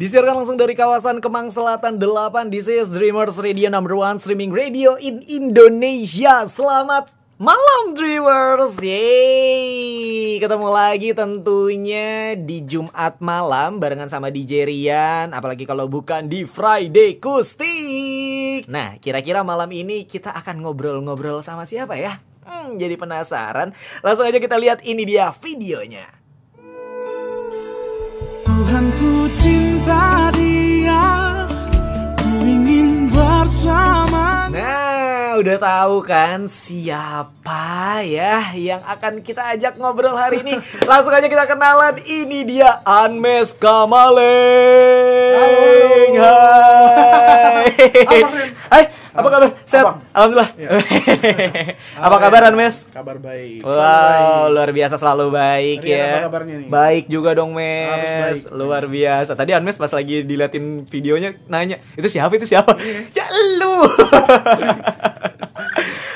Disiarkan langsung dari kawasan Kemang Selatan 8 This is Dreamers Radio number one streaming radio in Indonesia. Selamat malam Dreamers. Yeay. Ketemu lagi tentunya di Jumat malam Barengan sama DJ Rian Apalagi kalau bukan di Friday Kustik. Nah kira-kira malam ini kita akan ngobrol-ngobrol sama siapa ya? Hmm, jadi penasaran. Langsung aja kita lihat ini dia videonya cinta dia Ku ingin bersama Nah, udah tahu kan siapa ya yang akan kita ajak ngobrol hari ini? Langsung aja kita kenalan. Ini dia Anmes Kamaleng. Halo, Hai. Hai, apa kabar? Sehat? Abang. Alhamdulillah. Ya. apa kabar Anmes? Kabar baik Wow, baik. luar biasa selalu baik Rian, ya. apa kabarnya nih? Baik juga dong, Mes. Harus baik. Luar biasa. Tadi Anmes pas lagi diliatin videonya nanya, "Itu siapa? Itu siapa?" Iya. ya lu.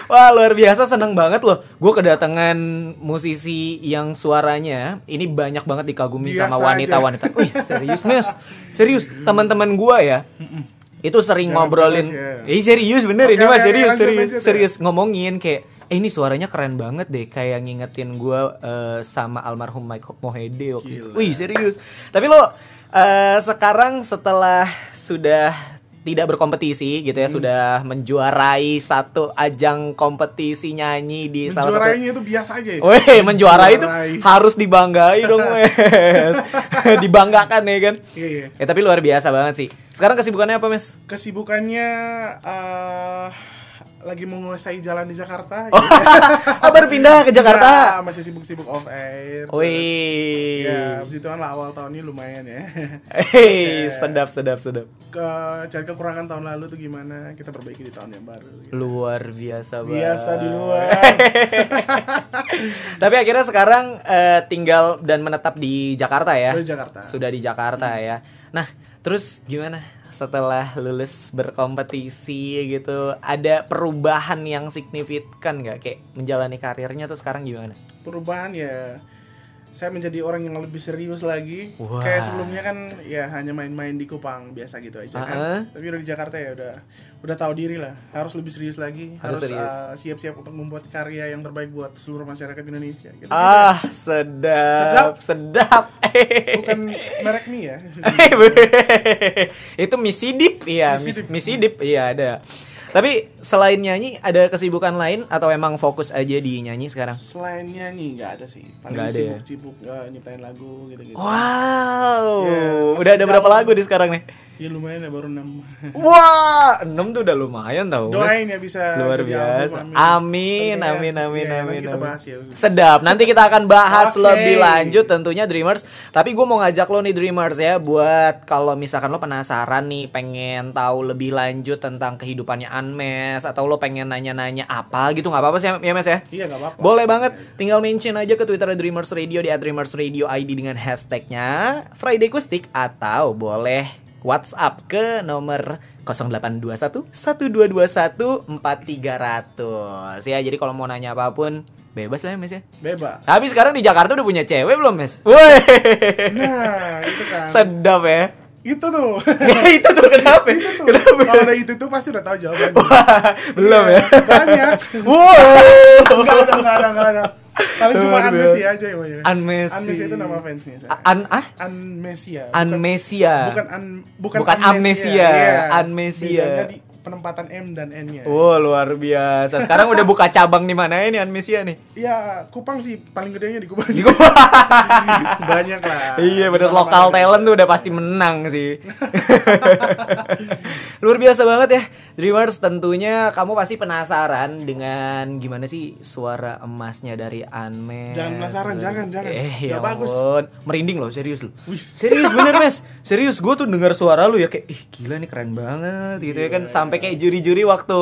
Wah, luar biasa seneng banget loh. Gue kedatangan musisi yang suaranya ini banyak banget dikagumi Biasa sama wanita-wanita. Wih, serius, Mes. Serius, teman-teman gua ya. Itu sering Jangan ngobrolin. ya. Eh, serius bener Oke, ini mah oke, serius, lanjut, serius, lanjut ya. serius ngomongin kayak eh ini suaranya keren banget deh kayak ngingetin gua eh, sama almarhum Mike Mohede waktu itu. Gila. Wih serius. Tapi lo eh, sekarang setelah sudah tidak berkompetisi gitu Hmm. ya sudah menjuarai satu ajang kompetisi nyanyi di salah satu Menjuarainya itu biasa aja ya? Weh, menjuarai itu harus dibanggai dong, Mes. Dibanggakan ya kan? Iya, iya Ya tapi luar biasa banget sih. Sekarang kesibukannya apa, Mes? Kesibukannya eh, Lagi menguasai jalan di Jakarta Oh, oh baru pindah ke Jakarta. Ya, Masih sibuk-sibuk off air Wih. Ya, itu kan lah awal tahun ini lumayan ya Hei, sedap, sedap, sedap. ke cari kekurangan tahun lalu tuh gimana kita perbaiki di tahun yang baru gitu. Luar biasa banget. biasa di luar Tapi akhirnya sekarang eh, tinggal dan menetap di Jakarta ya. Dari Jakarta. Sudah di Jakarta ya. Nah, terus gimana setelah lulus berkompetisi gitu? Ada perubahan yang signifikan nggak kayak menjalani karirnya tuh sekarang gimana? perubahan ya saya menjadi orang yang lebih serius lagi. Wah. kayak sebelumnya kan ya hanya main-main di Kupang biasa gitu aja kan. Uh-uh. tapi udah di Jakarta ya udah udah tahu diri lah. Harus lebih serius lagi. Harus harus, uh, siap-siap untuk membuat karya yang terbaik buat seluruh masyarakat Indonesia gitu. Ah, sedap, sedap. bukan merek mie ya? Itu misi dip iya Misi misi, Dip. misi dip iya ada tapi selain nyanyi ada kesibukan lain atau emang fokus aja di nyanyi sekarang? Selain nyanyi nggak ada sih. Paling Nggak ada ya? sibuk-sibuk uh, nyiptain lagu gitu-gitu. Wow. Ya, udah ada berapa lagu di sekarang nih ya lumayan ya baru enam wah enam tuh udah lumayan tau doain ya bisa luar jadi biasa album, amin amin amin ya, amin nanti kita amin. bahas ya Sedap. Nanti kita akan bahas Oke. lebih lanjut tentunya Dreamers. Tapi gue mau ngajak lo nih Dreamers ya buat kalau misalkan lo penasaran nih pengen tahu lebih lanjut tentang kehidupannya Anmes atau lo pengen nanya-nanya apa gitu nggak apa-apa sih ya Mes ya. iya nggak apa-apa Boleh banget, tinggal mention aja ke Twitter Dreamers Radio di @dreamersradio ID dengan hashtagnya Friday Kustik atau boleh WhatsApp ke nomor 0821 1221 4300 ya. Jadi kalau mau nanya apa pun bebas lah ya Mes ya. bebas Tapi sekarang di Jakarta udah punya cewek belum Mes? Woi, nah itu kan sedap ya. itu tuh itu tuh kenapa? Kenapa? kalau ada itu tuh pasti udah tahu jawabannya belum ya? banyak Wow. enggak ada enggak ada enggak ada paling cuma Anmesia aja yang Anmesi. Anmesia itu nama fansnya saya An ah? Anmesia bukan- Anmesia. bukan an bukan, Bukan amnesia, Iya. amnesia. Bedanya di penempatan M dan N-nya Wow, luar biasa. Sekarang udah buka cabang di mana ini Anmesia nih? Iya, Kupang sih paling gedenya di Kupang. Di Kupang. Banyak lah. Iya bener lokal talent tuh udah pasti menang sih Luar biasa banget ya Dreamers tentunya kamu pasti penasaran dengan gimana sih suara emasnya dari Anmes Jangan penasaran, jangan, jangan. Eh ya bagus. ampun. Merinding loh serius loh Wis. Serius bener mes Serius gue tuh denger suara lu ya kayak Ih gila nih keren banget gitu ya kan Sampai kayak juri-juri waktu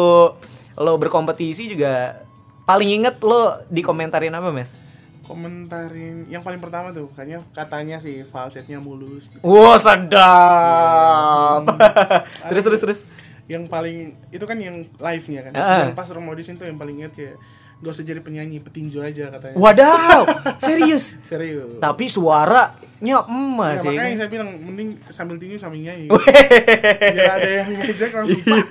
lo berkompetisi juga Paling inget lo dikomentarin apa mes? Komentarin yang paling pertama tuh kayaknya katanya sih falsetnya mulus. gitu. Wow sedap. terus terus terus. Yang paling itu kan yang live-nya kan. Ah. Yang pas rumah audition tuh yang paling inget ya gak usah jadi penyanyi petinju aja katanya Wadaw, serius. serius Tapi suaranya emas ya, sih. makanya saya bilang mending sambil tinju sambil nyanyi biar ada yang ngejek langsung pak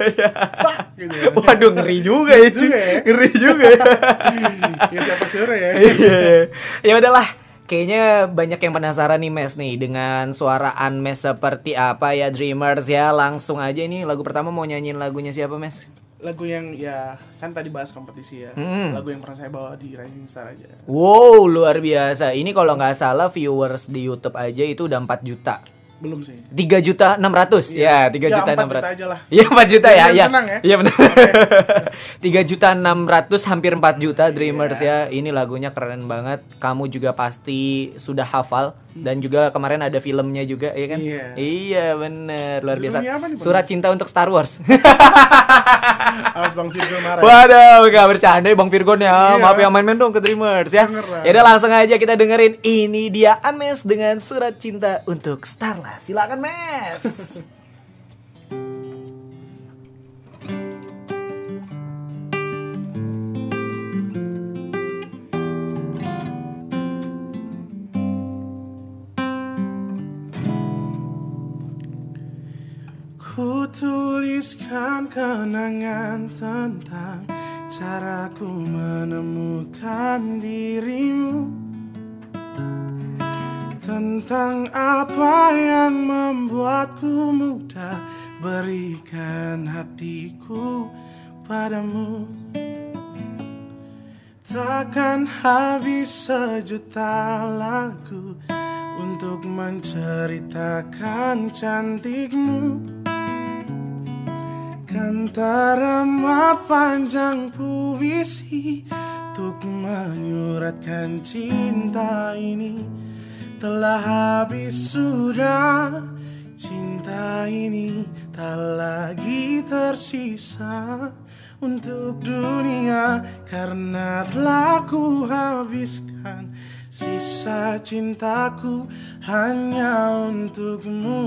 pak gitu ya. Waduh ngeri juga ya, juga ya. Ngeri juga. ya siapa suruh ya Iya. ya udahlah. Kayaknya banyak yang penasaran nih Mes nih dengan suara Unmes seperti apa ya Dreamers ya. Langsung aja nih lagu pertama mau nyanyiin lagunya siapa Mes? lagu yang ya kan tadi bahas kompetisi ya Mm. lagu yang pernah saya bawa di Rising Star aja Wow luar biasa. Ini kalau nggak salah viewers di YouTube aja itu udah 4 juta. Belum sih. Tiga juta enam ratus? Ya tiga Ya, juta 4 enam ratus. aja lah. Iya empat juta ya Biar ya ya. iya benar. Tiga juta enam ratus hampir 4 juta Dreamers Iya. ya. Ini lagunya keren banget. Kamu juga pasti sudah hafal. Dan juga kemarin ada filmnya juga ya kan? Iya. iya bener luar biasa. nih, surat cinta untuk Star Wars. Awas bang Virgo marah. Waduh, gak bercanda ya Bang Virgon ya. Iya. Maaf ya main-main dong ke Dreamers ya. Lah. Yaudah langsung aja kita dengerin ini dia Ames dengan surat cinta untuk Silakan Mes. Ku tuliskan kenangan tentang caraku menemukan dirimu Tentang apa yang membuatku mudah berikan hatiku padamu. Takkan habis sejuta lagu untuk menceritakan cantikmu. Kan teramat panjang puisi Untuk menyuratkan cinta ini Telah habis sudah Cinta ini tak lagi tersisa Untuk dunia Karena telah ku habiskan Sisa cintaku hanya untukmu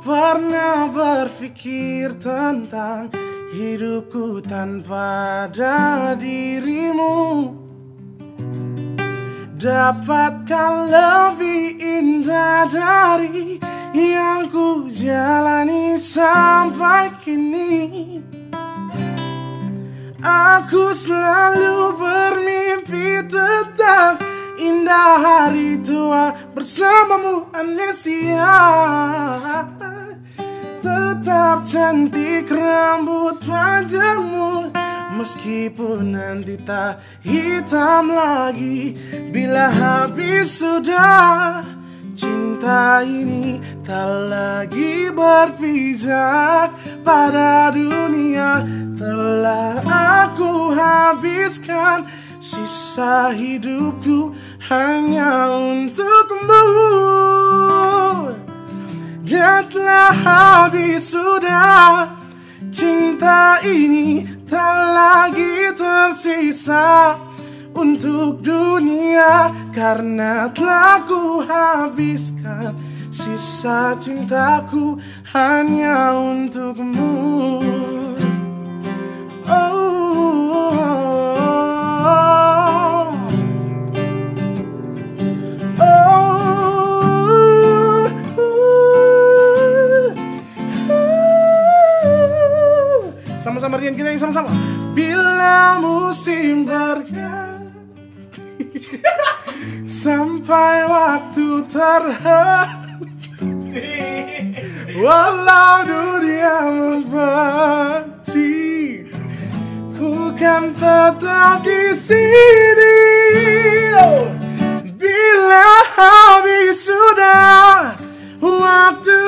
pernah berpikir tentang hidupku tanpa ada dirimu. Dapatkah lebih indah dari yang ku jalani sampai kini? Aku selalu bermimpi tetap indah hari tua bersamamu amnesia Tetap cantik rambut panjangmu Meskipun nanti tak hitam lagi. Bila habis sudah Cinta ini tak lagi berpijak. Pada dunia Telah aku habiskan sisa hidupku hanya untukmu Dan telah habis sudah Cinta ini tak lagi tersisa untuk dunia karena telah ku habiskan sisa cintaku hanya untukmu. Sama-sama Rian kita yang sama-sama. Bila musim berganti sampai waktu terhenti, walau dunia membenci, ku kan tetap di sini. Bila habis sudah waktu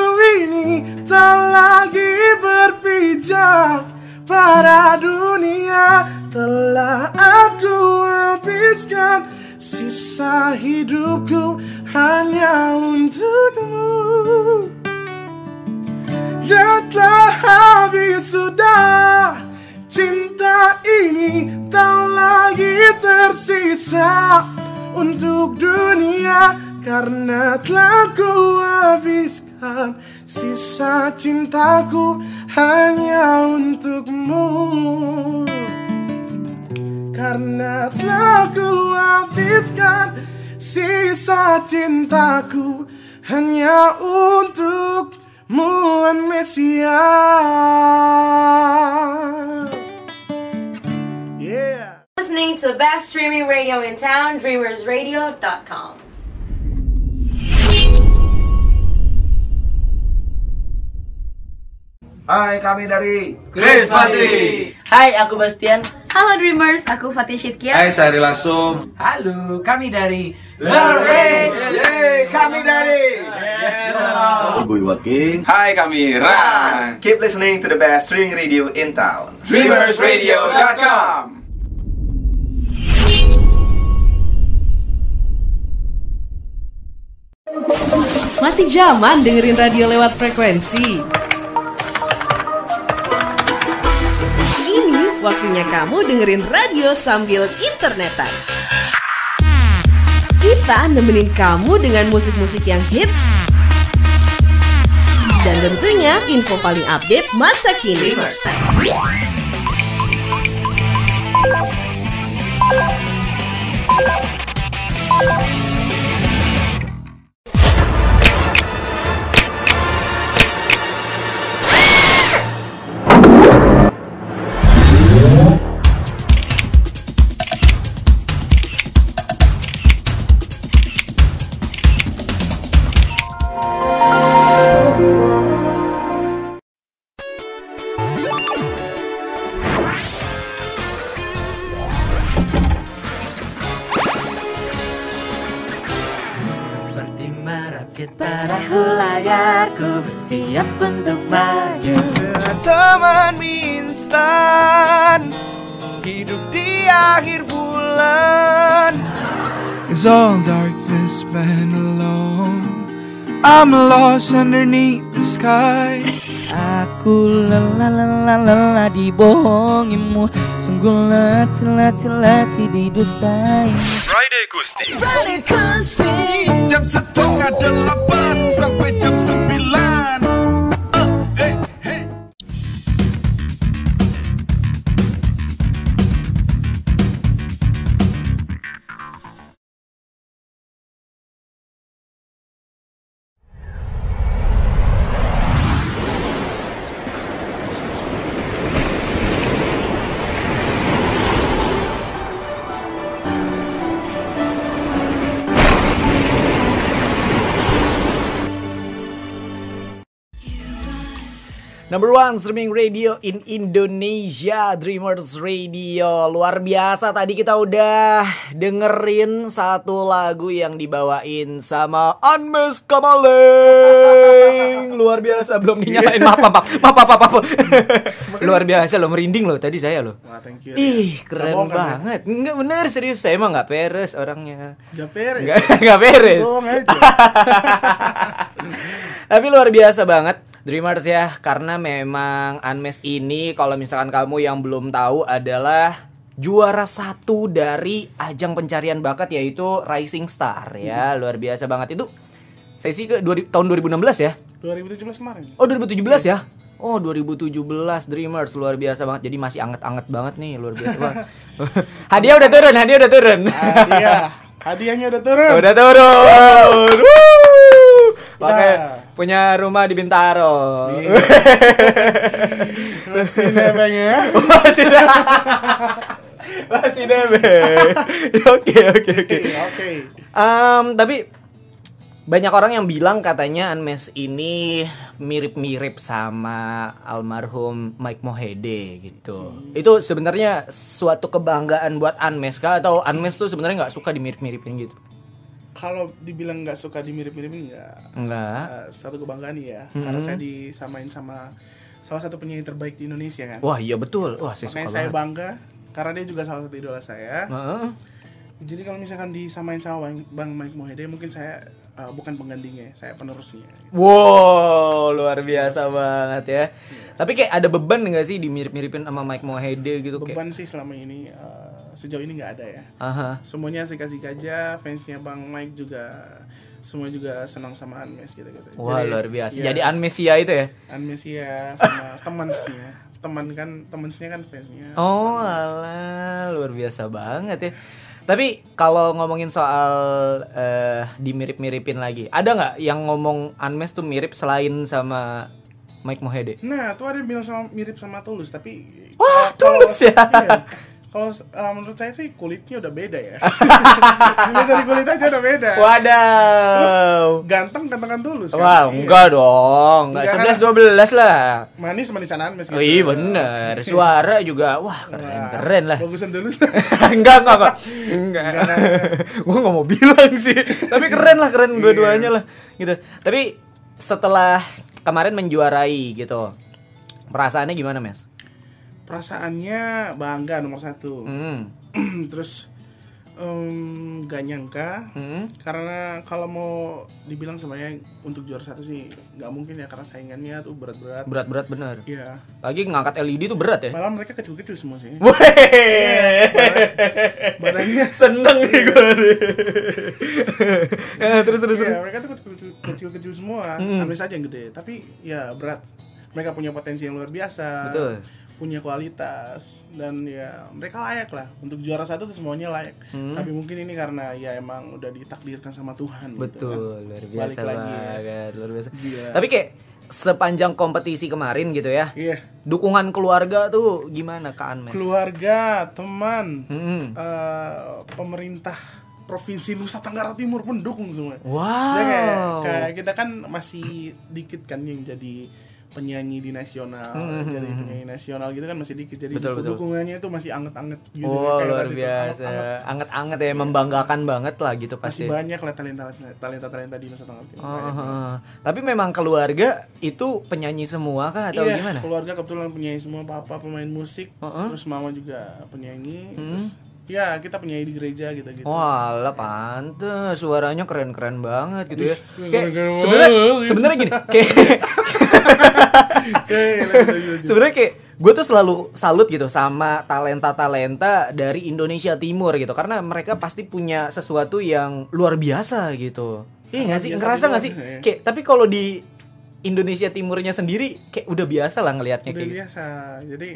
ini tak lagi berpijak pada dunia telah aku habiskan. Sisa hidupku hanya untukmu. Dan telah habis sudah. Cinta ini tak lagi tersisa untuk dunia. Karena telah ku habiskan Sisa cintaku hanya untukmu. Karena telah ku habiskan Sisa cintaku hanya untukmu Amnesia Yeah. Listening to the best streaming radio in town, dreamersradio.com. Hai, kami dari Grace Party. Hai, aku Bastian. Halo Dreamers, aku Fatih Shitkia. Hai, saya Ari Langsung. Halo, kami dari Yeay, kami dari Ibu Iwaki. Hai, kami Ran. Keep listening to the best streaming radio in town. Dreamersradio.com. Masih zaman dengerin radio lewat frekuensi. Waktunya kamu dengerin radio sambil internetan. Kita nemenin kamu dengan musik-musik yang hits dan tentunya info paling update masa kini. Perahu layarku bersiap untuk maju. Teman instan Hidup di akhir bulan. Is all darkness been alone? I'm lost underneath the sky. Aku lelah lelah lelah dibohongimu Sungguh letih letih letih didustai Friday Gusti Jam setengah delapan Sampai jam sembilan Number one streaming radio in Indonesia Dreamers Radio. Luar biasa tadi kita udah dengerin satu lagu yang dibawain sama Anmes Kamaleng. Luar biasa belum dinyalain. Maaf maaf maaf. Maaf, maaf. Luar biasa loh merinding loh tadi saya loh. Wah thank you. Ih Nggak keren kan, ya? banget. Enggak bener serius. Saya emang gak peres orangnya. Nggak nggak beres Bohong aja. Tapi luar biasa banget Dreamers ya Karena memang Unmesh ini Kalau misalkan kamu yang belum tahu adalah Juara satu dari ajang pencarian bakat yaitu Rising Star ya. Luar biasa banget. Itu Sesi ke dua, tahun 2016 ya? 2017 kemarin. Oh 2017 ya? Oh 2017 Dreamers. Luar biasa banget. Jadi masih anget-anget banget nih luar biasa banget. Hadiah udah turun Hadiah udah turun. Hadiah. Hadiahnya udah turun. Udah turun. Wuh. Punya rumah di Bintaro. Iya. Masih nebengnya Masih Masih nebeng. Oke oke oke. Oke oke tapi banyak orang yang bilang katanya Unmesh ini mirip-mirip sama almarhum Mike Mohede gitu. Itu sebenarnya suatu kebanggaan buat Unmesh kah atau Unmesh tuh sebenarnya nggak suka dimirip-miripin gitu? Kalau dibilang nggak suka dimirip-miripin nggak Enggak. Eh, Satu kebanggaan ya Karena saya disamain sama Salah satu penyanyi terbaik di Indonesia kan Wah iya betul. Wah saya Makanya suka saya banget. bangga Karena dia juga salah satu idola saya Heeh. Jadi kalau misalkan disamain sama Bang, Bang Mike Mohede Mungkin saya eh, bukan penggantinya Saya penerusnya Wow, luar biasa banget ya. Tapi kayak ada beban nggak sih dimirip-miripin sama Mike Mohede gitu kayak? Beban sih selama ini eh, Sejauh ini nggak ada ya Aha. Semuanya asik-asik aja Fansnya Bang Mike juga semua juga senang sama Anmes gitu gitu. Wah, luar biasa. ya, Jadi Anmesia itu ya? Anmes ya sama temansnya. Teman kan temansnya kan fansnya. Oh, alah, luar biasa banget ya. Tapi kalau ngomongin soal eh, dimirip-miripin lagi, ada nggak yang ngomong Anmes tuh mirip selain sama Mike Mohede? Nah, tuh ada yang bilang sama mirip sama Tulus, tapi Wah, kalau- Tulus ya? iya. Kalau uh, menurut saya sih kulitnya udah beda ya. Dilihat dari kulit aja udah beda. Wadaw. Ganteng gantengan Tulus kan. Wah, Iya. enggak dong. Enggak Enggak, 11 12 lah. Manis manisan gitu. Oh, iya bener. Suara juga wah keren Wah, keren lah. Bagusan Tulus. enggak enggak enggak. Enggak. Gua nggak mau bilang sih. Tapi keren lah keren dua-duanya lah gitu. Tapi setelah kemarin menjuarai gitu. Perasaannya gimana, Mes? Perasaannya bangga nomor satu. Hmm. Terus em, gak nyangka Hmm. karena kalau mau dibilang sebenarnya untuk juara satu sih nggak mungkin ya karena saingannya tuh berat-berat. Berat-berat bener. Iya. Lagi ngangkat LED tuh berat ya. Malah mereka kecil-kecil semua sih. Badannya seneng nih gue. Ya, terus terus terus. Iya, mereka tuh kecil- kecil-kecil semua. Mm. Anmes aja yang gede, tapi ya berat. Mereka punya potensi yang luar biasa. Betul. Punya kualitas dan ya mereka layak lah untuk juara satu tuh semuanya layak. Hmm. Tapi mungkin ini karena ya emang udah ditakdirkan sama Tuhan. gitu Betul, kan. luar Balik biasa lagi ya. banget, luar biasa. Gila. Tapi kayak sepanjang kompetisi kemarin gitu ya. Iya. Dukungan keluarga tuh gimana ke Anmes? keluarga, teman, Mm-mm. eh, pemerintah provinsi Nusa Tenggara Timur pun dukung semua. Wow. Jadi kayak, kayak kita kan masih dikit kan yang jadi penyanyi di nasional, Mhm. jadi penyanyi nasional gitu kan masih dikit. Jadi Betul, betul. dukungannya itu masih anget-anget gitu. Wow, Kayak luar biasa. anget-anget. Ya, membanggakan banget lah gitu Masih pasti. banyak lah talenta talenta talenta di Tenggara Timur. Oh, oh, oh. Tapi memang keluarga itu penyanyi semua kah atau iya, gimana? keluarga kebetulan penyanyi semua, papa pemain musik, Uh-uh. terus mama juga penyanyi, Hmm. terus ya kita penyanyi di gereja gitu gitu. Walah pantes suaranya keren-keren banget gitu ya. Sebenarnya gini, kayak sebenarnya kayak gue tuh selalu salut gitu sama talenta-talenta dari Indonesia Timur gitu karena mereka pasti punya sesuatu yang luar biasa gitu. Iya nggak sih? Ngerasa nggak sih? ya. Kayak tapi kalau di Indonesia Timurnya sendiri kayak udah biasa lah ngelihatnya Udah kayak gitu. biasa. Jadi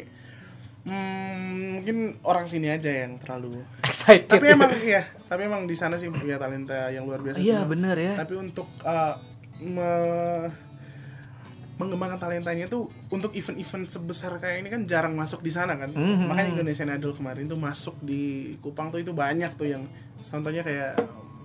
hmm, mungkin orang sini aja yang terlalu excited. tapi emang iya tapi emang di sana sih punya talenta yang luar biasa Iya, bener ya. tapi untuk uh, me- mengembangkan talentanya tuh untuk event-event sebesar kayak ini kan jarang masuk di sana kan. Mhm. makanya Indonesian Idol kemarin tuh masuk di Kupang tuh itu banyak tuh yang contohnya kayak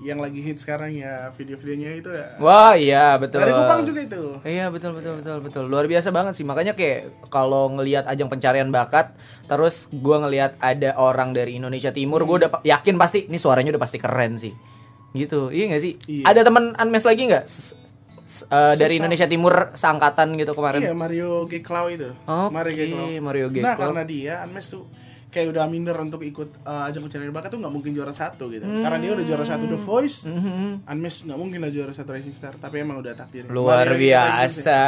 yang lagi hit sekarang ya video-videonya itu ya. Wah iya betul. dari Kupang juga itu. Iya betul betul betul betul. Luar biasa banget sih. Makanya kayak kalau ngelihat ajang pencarian bakat terus gua ngelihat ada orang dari Indonesia Timur gua udah yakin pasti ini suaranya udah pasti keren sih. Gitu. Iya gak sih? Iya. ada teman Anmes lagi nggak Eh, dari Indonesia Timur seangkatan gitu kemarin Iya Mario G. Clow itu. Oke, Mario G. Clow. Mario G. Nah Clow. karena dia Anmes tuh kayak udah minder untuk ikut uh, ajang pencarian bakat tuh nggak mungkin juara satu gitu. Karena dia udah juara satu The Voice. Mhm. Anmes nggak mungkin lah juara satu Rising Star. Tapi emang udah takdir. luar Mario biasa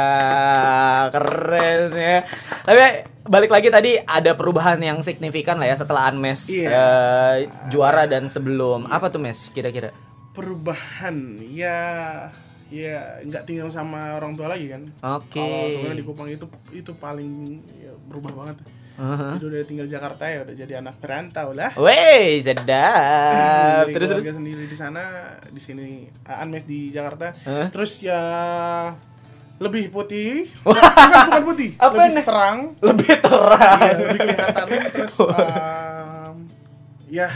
keren ya tapi balik lagi tadi ada perubahan yang signifikan lah ya setelah Anmes Iya. eh, juara dan sebelum apa tuh Mes kira-kira Perubahan ya ya nggak tinggal sama orang tua lagi kan. Oke. Kalau sebenarnya di Kupang itu itu paling ya, berubah banget. Uh-huh. Itu udah tinggal Jakarta ya udah jadi anak perantau lah. Wey, sedap. Terus terus. sendiri di sana, di sini Anmes di Jakarta. Hah? Terus ya lebih putih, bukan, bukan putih, Apa lebih nih? terang, Lebih terang. ya, lebih kelihatan. Terus um, ya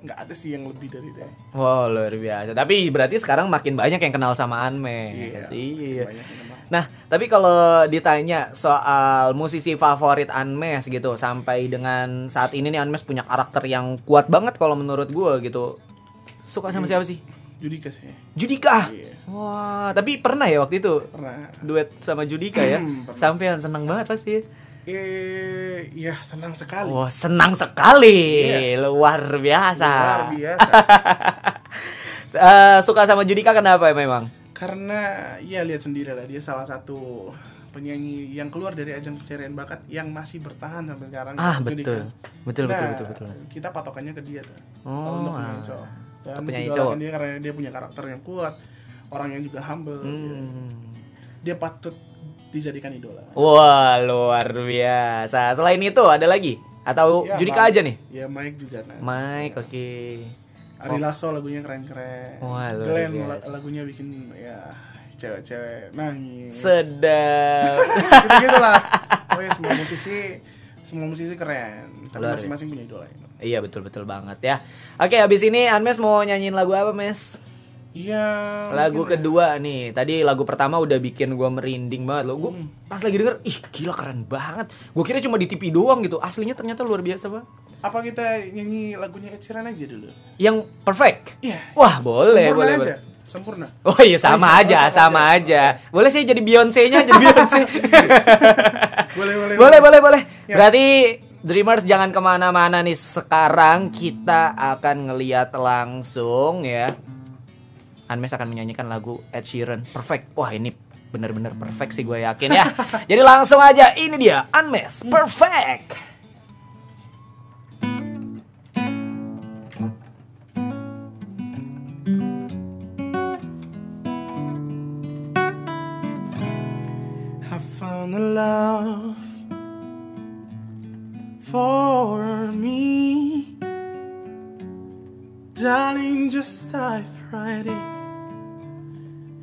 nggak ada sih yang lebih dari itu. ya. Wow, luar biasa. Tapi berarti sekarang makin banyak yang kenal sama Anmes. Iya, Iya. kenal. Nah, tapi kalau ditanya soal musisi favorit Anmes gitu, sampai dengan saat ini nih Anmes punya karakter yang kuat banget kalau menurut gua gitu. Suka sama siapa sih? Judika sih, Judika. Iya. Wah, tapi pernah ya waktu itu pernah. duet sama Judika ya? Sampean seneng banget pasti. Ya? Eh, ya senang sekali. Wah, senang sekali. Iya. Luar biasa. Luar biasa. Eh, suka sama Judika kenapa memang? Karena ya lihat sendiri lah dia salah satu penyanyi yang keluar dari ajang pencarian bakat yang masih bertahan sampai sekarang. Ah, betul. Betul, betul, Nah, betul, betul. Kita patokannya ke dia tuh. Oh, untuk penyanyi ah. cowok. Dan penyanyi cowok. dia karena dia punya karakter yang kuat orangnya juga humble Hmm. dia patut dijadikan idola Wah, luar biasa. Selain itu ada lagi atau Ya, Judika Mike- aja nih? ya Mike juga kan Mike, oke. Ari Lasso lagunya keren-keren Wah, luar Glenn biasa. la- lagunya bikin ya cewek-cewek nangis Sedap. gitu lah pokoknya semua musisi semua musisi keren tapi masing-masing punya idola iya, betul betul banget ya. Oke, habis ini Anmes mau nyanyiin lagu apa, Mes? Iya Lagu mungkin ya. kedua nih. Tadi lagu pertama udah bikin gua merinding banget loh. Gua Hmm. pas lagi denger, ih gila keren banget. Gua kira cuma di TV doang gitu. Aslinya ternyata luar biasa, Bang. apa kita nyanyi lagunya Ed Sheeran aja dulu Yang perfect. iya Wah, boleh, sempurna boleh, aja boleh. sempurna Oh iya sama Oh, aja, sama, sama aja. Boleh sih jadi Beyonce-nya, jadi Beyonce. boleh boleh boleh, boleh, boleh. Ya. Berarti Dreamers jangan ke mana-mana nih. Sekarang kita akan ngeliat langsung ya. Anmes akan menyanyikan lagu Ed Sheeran. Perfect. Wah ini bener-bener perfect sih gue yakin ya. Jadi langsung aja ini dia Anmes Perfect. I found a love for me. Darling, just dive right in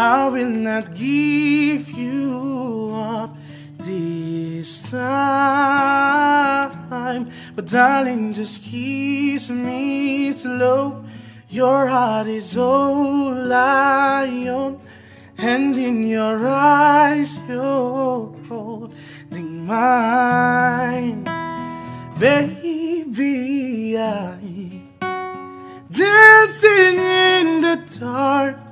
I will not give you up this time. But darling, just kiss me slow. Your heart is all I own. And in your eyes, you're holding mine. Baby, I dancing in the dark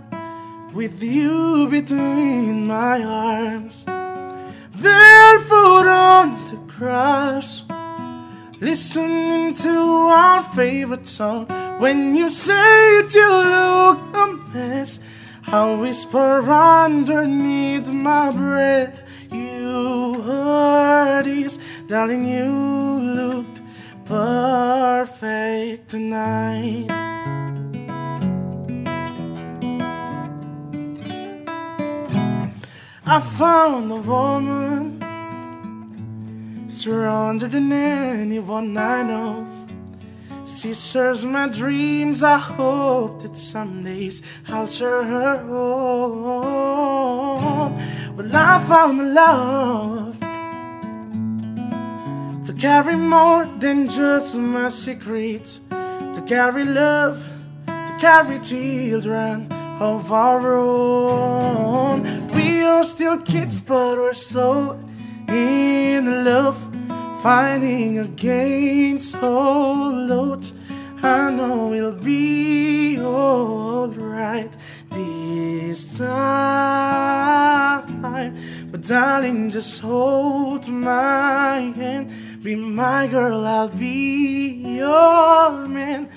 with you between my arms. Barefoot on the grass, listening to our favorite song. When you say it, you look a mess. I whisper underneath my breath. You heard this, darling. You looked perfect tonight. I found a woman stronger than anyone I know. She serves my dreams. I hope that some days I'll share her home. Well, I found a love to carry more than just my secrets, to carry love, to carry children of our own. We are still kids, but we're so in love, fighting against all odds. I know we'll be alright this time. But darling, just hold my hand. Be my girl, I'll be your man.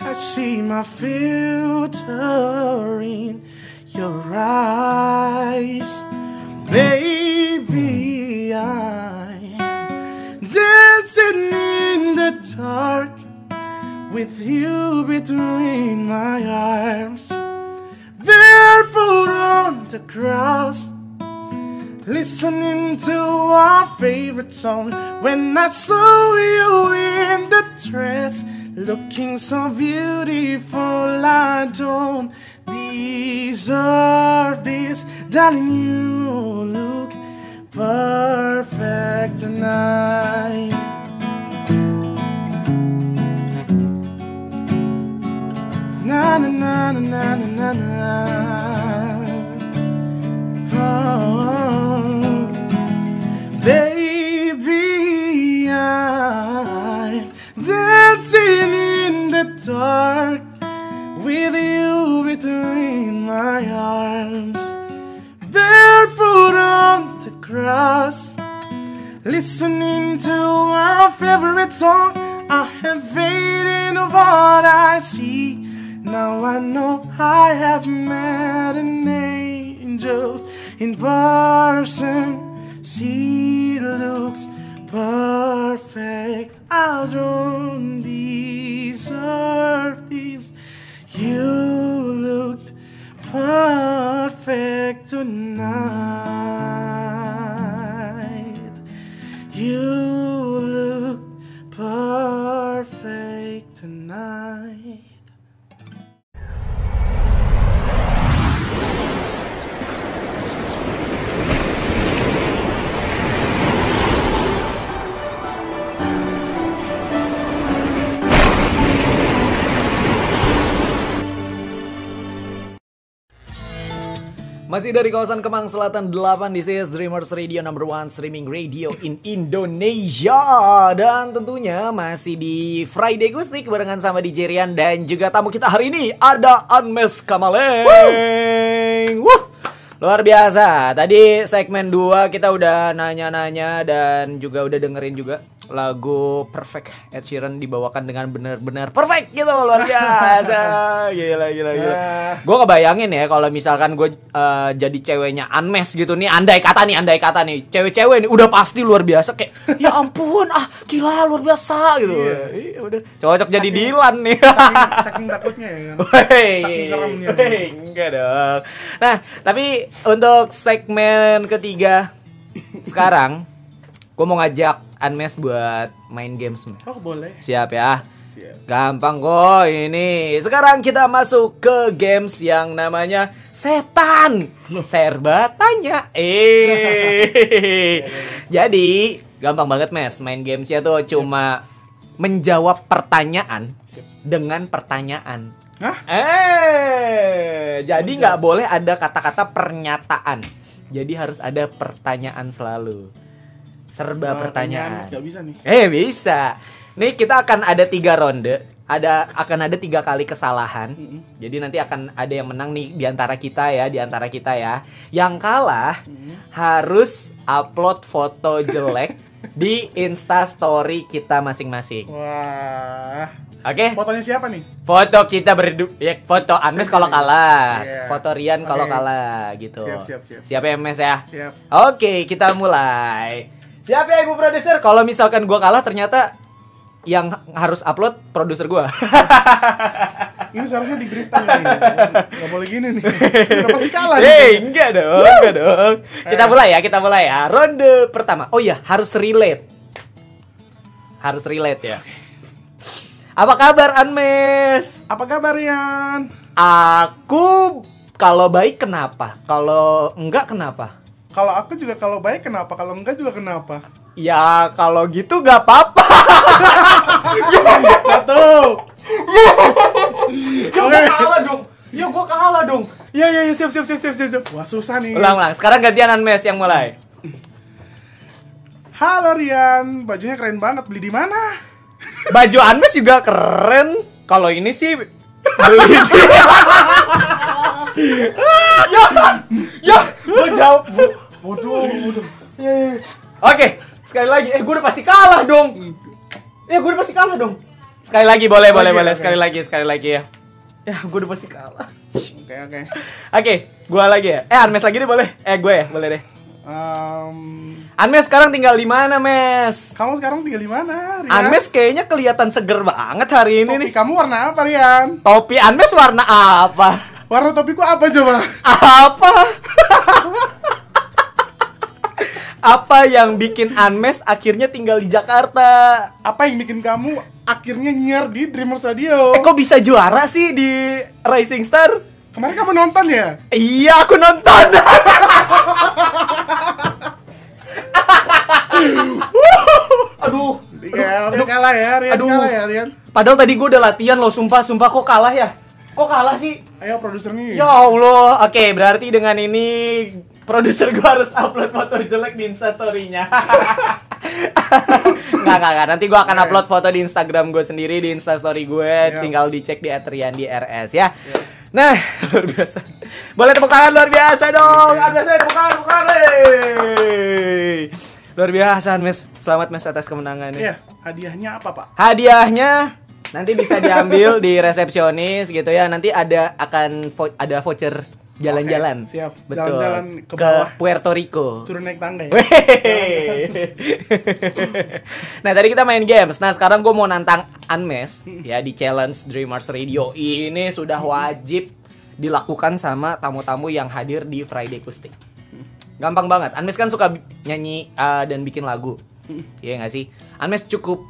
I see my future in your eyes. Baby, I'm dancing in the dark with you between my arms. Barefoot on the grass, listening to our favorite song. When I saw you in the dress, looking so beautiful, I don't deserve this. Darling, you look perfect tonight. Na na na na na na na. dark with you between my arms. Barefoot on the grass, listening to my favorite song. I have faded of what I see. Now I know I have met an angel in person. She looks perfect. I don't deserve this. You looked perfect tonight. You looked perfect tonight. Masih dari kawasan Kemang Selatan 8 This is Dreamers Radio number one streaming radio in Indonesia. Dan tentunya masih di Friday Gustik barengan sama DJ Rian Dan juga tamu kita hari ini ada Anmes Kamaleng. Wuh! Luar biasa, tadi segmen 2 kita udah nanya-nanya dan juga udah dengerin juga lagu Perfect Ed Sheeran dibawakan dengan benar-benar perfect gitu luar biasa. Gila gila gila. Gue ngebayangin ya kalau misalkan gue eh, jadi ceweknya Anmes gitu nih andai kata nih andai kata nih cewek-cewek nih udah pasti luar biasa kayak ya ampun ah gila luar biasa gitu. Iya udah. Cocok jadi Saking- Dilan nih. Saking, saking takutnya ya kan. Wey, Saking seremnya. wey, enggak dong. Nah, tapi untuk segmen ketiga sekarang, gue mau ngajak Anmes buat main games. Mes. Oh boleh. Siap ya? Siap. Gampang kok ini. Sekarang kita masuk ke games yang namanya setan. Serba tanya. Eh. Jadi, gampang banget Mes. Main gamesnya tuh cuma menjawab pertanyaan dengan pertanyaan. Hah? Eh, jadi nggak boleh ada kata-kata pernyataan. Jadi harus ada pertanyaan selalu. Serba Oh, pertanyaan. Gak bisa nih. Eh bisa. Nih kita akan ada tiga ronde. Ada akan ada tiga kali kesalahan. Jadi nanti akan ada yang menang nih di antara kita ya, di antara kita ya. Yang kalah harus upload foto jelek di Insta Story kita masing-masing. Wah. Oke? Fotonya siapa nih? Foto kita berdua, ya foto Anmes kalau kalah, Iya. foto Rian kalau Oke. kalah gitu. Siap, siap, siap. Siap ya Mes ya? Siap. Oke, kita mulai. Siap ya Ibu produser? Kalau misalkan gua kalah ternyata yang harus upload produser gua. Ini seharusnya di drift nih. Gak boleh gini nih. Udah pasti kalah. nih. Hei, enggak dong, enggak dong. Kita mulai ya, kita mulai ya. Ronde pertama. Oh iya, harus relate. Harus relate ya. Apa kabar Anmes? Apa kabar Rian? Aku kalau baik kenapa? Kalau enggak kenapa? Kalau aku juga kalau baik kenapa? Kalau enggak juga kenapa? Ya kalau gitu gak apa-apa. Satu. Ya gua kalah dong. Ya gua kalah dong. Ya ya ya siap siap siap siap siap. siap. Wah susah nih. Ulang ulang. Sekarang gantian Anmes yang mulai. Halo Rian, bajunya keren banget. Beli di mana? Baju Anmes juga keren. Kalau ini sih beli di ya, ya, gua jawab. Bu- Bodoh, bodoh. Oke, sekali lagi. Eh, gue udah pasti kalah dong. Ya, gue udah pasti kalah dong. Sekali lagi, boleh, boleh, boleh. oke. Sekali lagi, sekali lagi ya. Ya, gue udah pasti kalah. Oke oke. Oke, gua lagi ya. Eh, Anmes lagi deh boleh. Eh, gue ya, boleh deh. Em, Anmes sekarang tinggal di mana, Mes? kamu sekarang tinggal di mana, Rian? Anmes kayaknya kelihatan seger banget hari ini topi nih. kamu warna apa, Rian? Topi Anmes warna apa? Warna topiku apa coba? Apa? apa yang bikin Anmes akhirnya tinggal di Jakarta? Apa yang bikin kamu akhirnya nyiar di Dreamers Radio? Eh, kok bisa juara sih di Rising Star? Kemarin kamu nonton ya? Iya, aku nonton. Aduh, Iya, udah kalah ya, Rian. Aduh. Kalah ya, Rian. padahal tadi gue udah latihan loh, sumpah, sumpah kok kalah ya? Kok kalah sih? Ayo produser nih. Ya Allah, oke berarti dengan ini produser gue harus upload foto jelek di instastorynya. Nggak, nggak, nggak. Nanti gue akan upload foto di Instagram gue sendiri, di instastory gue. Siap. Tinggal dicek di Atrian di RS ya. Nah, luar biasa. Boleh tepuk tangan luar biasa dong. Luar biasa tepuk tangan, tepuk tangan. hey. Luar biasa Mes. Selamat Mes atas kemenangannya. Iya, hadiahnya apa, Pak? Hadiahnya nanti bisa diambil di resepsionis gitu ya. Nanti ada akan vo- ada voucher jalan-jalan. Oke, siap. Betul. Jalan-jalan ke bawah. Puerto Rico. Turun naik tangga ya. Nah tadi kita main games. Nah sekarang gue mau nantang Unmes ya di challenge Dreamers Radio ini sudah wajib dilakukan sama tamu-tamu yang hadir di Friday Acoustic. Gampang banget. Unmes kan suka nyanyi uh, dan bikin lagu, Iya nggak sih? Unmes cukup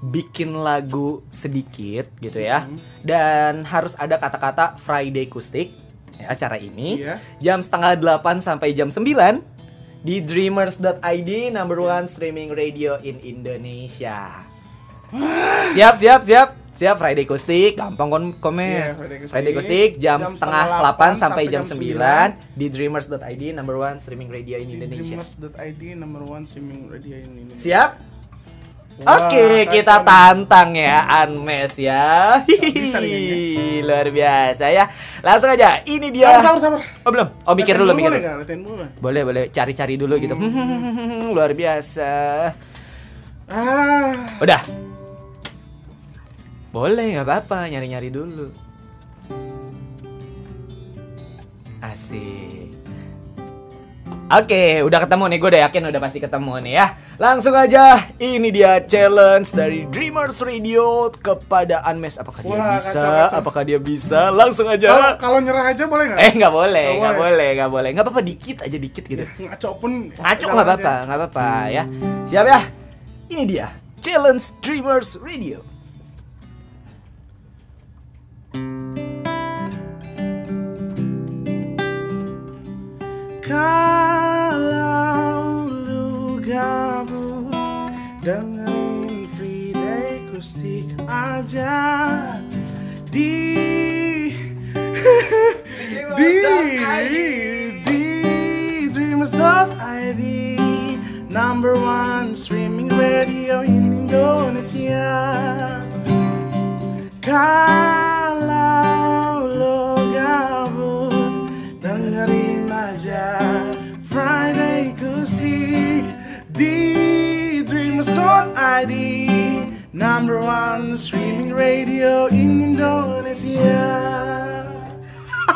bikin lagu sedikit gitu ya, dan harus ada kata-kata Friday Acoustic ya, acara ini Iya. jam setengah 8 sampai jam 9 di dreamers.id number one streaming radio in Indonesia. Siap, siap, siap. Siap Friday Acoustic, gampang kon komes. Iya, Friday Acoustic jam, Jam setengah 8 sampai jam 9 9 di dreamers.id number one streaming radio in Indonesia. Dreamers.id number one streaming radio in Indonesia. Siap? Oke, kacau kita tantang ya Anmes ya. Hihihi, Luar biasa ya. Langsung aja. Ini dia. Sabar, sabar, sabar. Oh, belum. Oh, mikir dulu, mikir boleh dulu. Boleh, boleh. Cari-cari dulu gitu. Luar biasa. Ah, Udah. Boleh, nggak apa-apa. Nyari-nyari dulu. Asik. Oke, udah ketemu nih. Gue udah yakin udah pasti ketemu nih ya. Langsung aja. Ini dia challenge dari Dreamers Radio kepada Unmes. Apakah dia Wah, bisa? kacau, kacau. Apakah dia bisa? Langsung aja. kalau kalau nyerah aja boleh nggak? eh, nggak boleh, Nggak boleh. nggak boleh. Nggak apa-apa, dikit aja, dikit gitu. Ngaco pun. Ngaco nggak apa-apa, nggak apa-apa ya. Siap ya? Ini dia Challenge Dreamers Radio. Kalau lu gabut dengerin Friday Kustik aja. Di. Di. Di. Dreamers.id number one streaming radio in Indonesia. Kalau Dreamers.id Number one streaming radio in Indonesia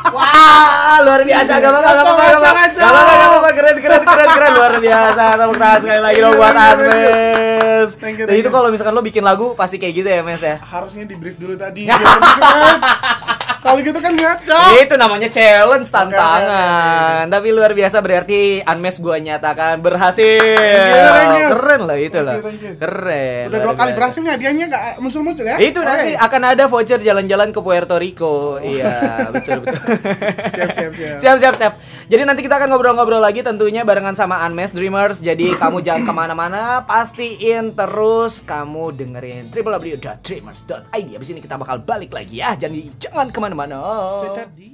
Wah, luar biasa. Gak apa-apa, gak apa-apa, gak apa-apa. Keren, keren, keren, keren. Luar biasa. Tepuk tangan sekali lagi dong buat Thank you, thank you. Anmes. Thank you, thank itu kalau misalkan lo bikin lagu pasti kayak gitu ya, Mes ya. Harusnya di brief dulu tadi lebih keren. Kalau gitu kan ngaco Itu namanya challenge tantangan. Tapi luar biasa berarti Unmes gua nyatakan berhasil. you, thank you. Keren loh itu loh. Keren. Udah dua kali berhasil nggak? Dianya nggak muncul-muncul ya? Itu nanti akan ada voucher jalan-jalan ke Puerto Rico. Iya, betul betul. Siap, siap, siap. siap, siap, siap. Jadi nanti kita akan ngobrol-ngobrol lagi tentunya barengan sama Unmes Dreamers. Jadi kamu jangan ke mana-mana, pastiin terus kamu dengerin www.dreamers.id. Abis ini kita bakal balik lagi ya. Jadi jangan ke mana-mana. Tadi Woi,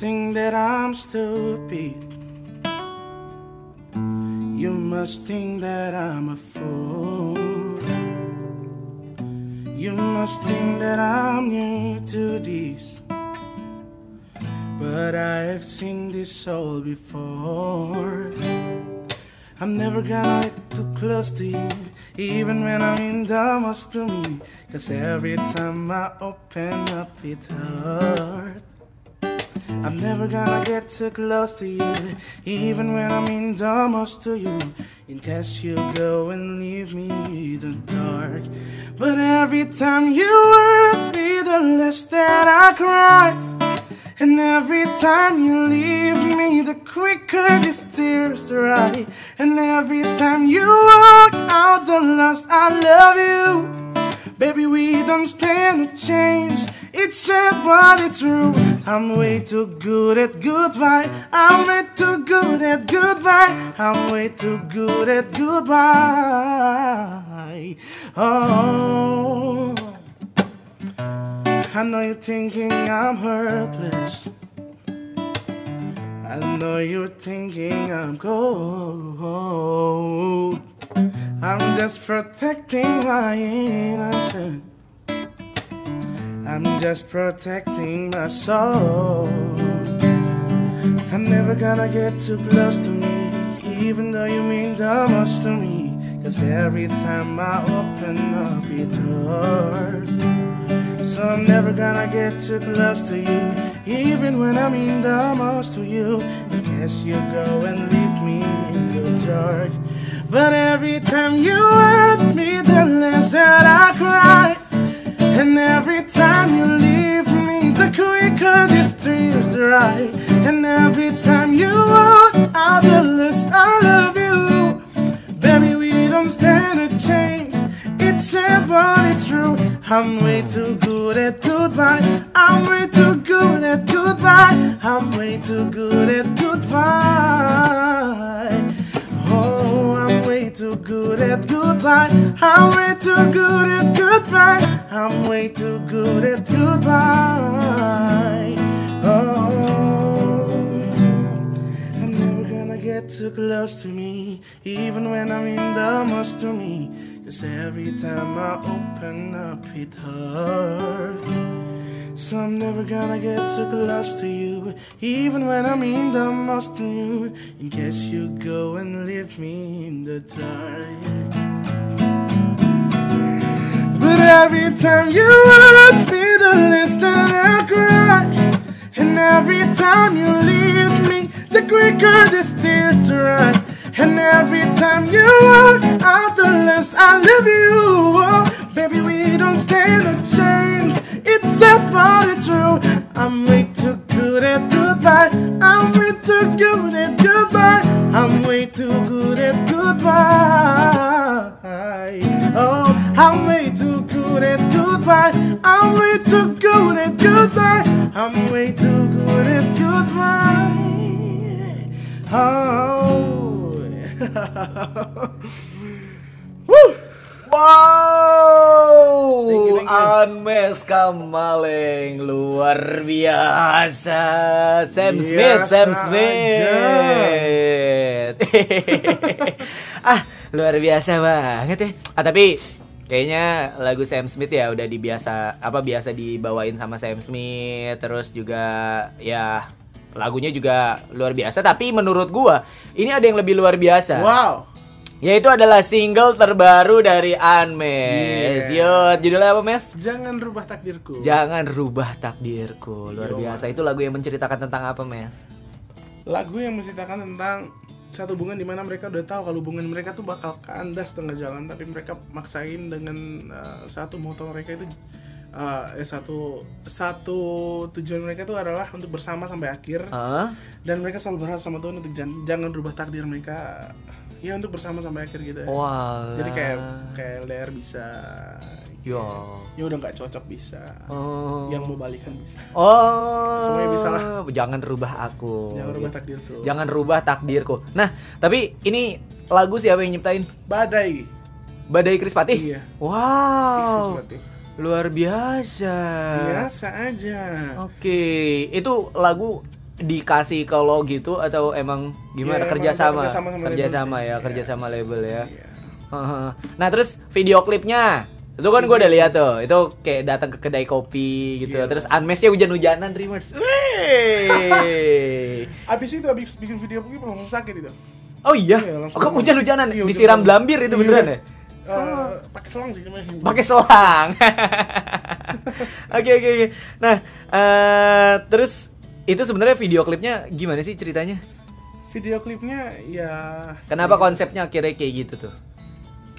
think that I'm stupid. You must think that I'm a fool. You must think that I'm new to this. But I've seen this all before. I'm never gonna get too close to you, even when I'm in the most to me. Cause every time I open up, it hurts. I'm never gonna get too close to you, even when I'm in the most to you. In case you go and leave me in the dark. But every time you hurt me, the less that I cry. And every time you leave me, the quicker these tears dry. And every time you walk out, the less I love you. Baby, we don't stand a chance. It's sad, but it's true. I'm way too good at goodbye. I'm way too good at goodbye. I'm way too good at goodbye. Oh, I know you're thinking I'm hurtless. I know you're thinking I'm cold. I'm just protecting my innocence. I'm just protecting my soul. I'm never gonna get too close to me, even though you mean the most to me. Cause every time I open up, it hurts. So I'm never gonna get too close to you, even when I mean the most to you. In case you go and leave me in the dark. But every time you hurt me, the less that I cry. And every time you leave me, the quicker these tears dry. And every time you walk out, the less I love you. Baby, we don't stand a chance. It's sad, but it's true. I'm way too good at goodbye. I'm way too good at goodbye. I'm way too good at goodbye. Too good at goodbye. I'm way too good at goodbye. I'm way too good at goodbye. Oh, I'm never gonna get too close to me, even when I'm in the most to me. Cause every time I open up, it hurts. So I'm never gonna get too close to you, even when I mean the most to you. In case you go and leave me in the dark. But every time you hurt me, the that I cry. And every time you leave me, the quicker the tears dry. And every time you walk out, the less I love you. Oh, baby, we don't stand a. Sad, but it's true. I'm way too good at goodbye. I'm way too good at goodbye. I'm way too good at goodbye. Oh, I'm way too good at goodbye. I'm way too good at goodbye. I'm way too good at goodbye. Oh. Wow, Thank you, thank you. Anmes Kamaleng luar biasa. Sam Smith, Biasa Sam Smith. ah, luar biasa banget ya. Ah, tapi kayaknya lagu Sam Smith ya udah dibiasa apa biasa dibawain sama Sam Smith terus juga ya lagunya juga luar biasa tapi menurut gua ini ada yang lebih luar biasa. Wow. Yaitu adalah single terbaru dari Anmes. Yo, Yeah. judulnya apa, Mes? Jangan rubah takdirku. Jangan rubah takdirku. Luar Yo, biasa. Itu lagu yang menceritakan tentang apa, Mes? lagu yang menceritakan tentang satu hubungan di mana mereka udah tahu kalau hubungan mereka tuh bakal kandas tengah jalan tapi mereka maksain dengan uh, satu moto mereka itu uh, eh satu satu tujuan mereka tuh adalah untuk bersama sampai akhir Hah? dan mereka selalu berharap sama Tuhan untuk jangan, jangan rubah takdir mereka ya untuk bersama sampai akhir gitu ya. Wah. jadi kayak kayak LDR bisa Yo. ya udah nggak cocok bisa Oh. yang mau balikan bisa Oh. Semuanya bisa lah. Jangan rubah aku. jangan rubah takdirku Jangan rubah takdirku. Nah, tapi ini lagu siapa yang nyiptain? badai Badai Krispati? Iya. Wow. Sesuatu. Luar biasa. biasa aja Oke, itu lagu dikasih ke lo gitu atau emang gimana Iya, emang kerjasama? kerjasama sama kerjasama ya, Iya. kerjasama label ya. Iya. Heeh. Nah terus video klipnya itu kan gue udah lihat tuh, itu kayak datang ke kedai kopi gitu. Iya. Terus unmeshnya hujan-hujanan, Dreamers. Abis itu abis bikin video begini langsung sakit itu. Oh iya, Iya, oh, kok hujan-hujanan, Iya, disiram belambir itu Iya. beneran ya? Eh, pakai selang sih namanya. pakai selang. Oke oke oke. Nah, eh terus itu sebenarnya video klipnya gimana sih ceritanya? Video klipnya ya Kenapa konsepnya akhirnya kayak gitu tuh?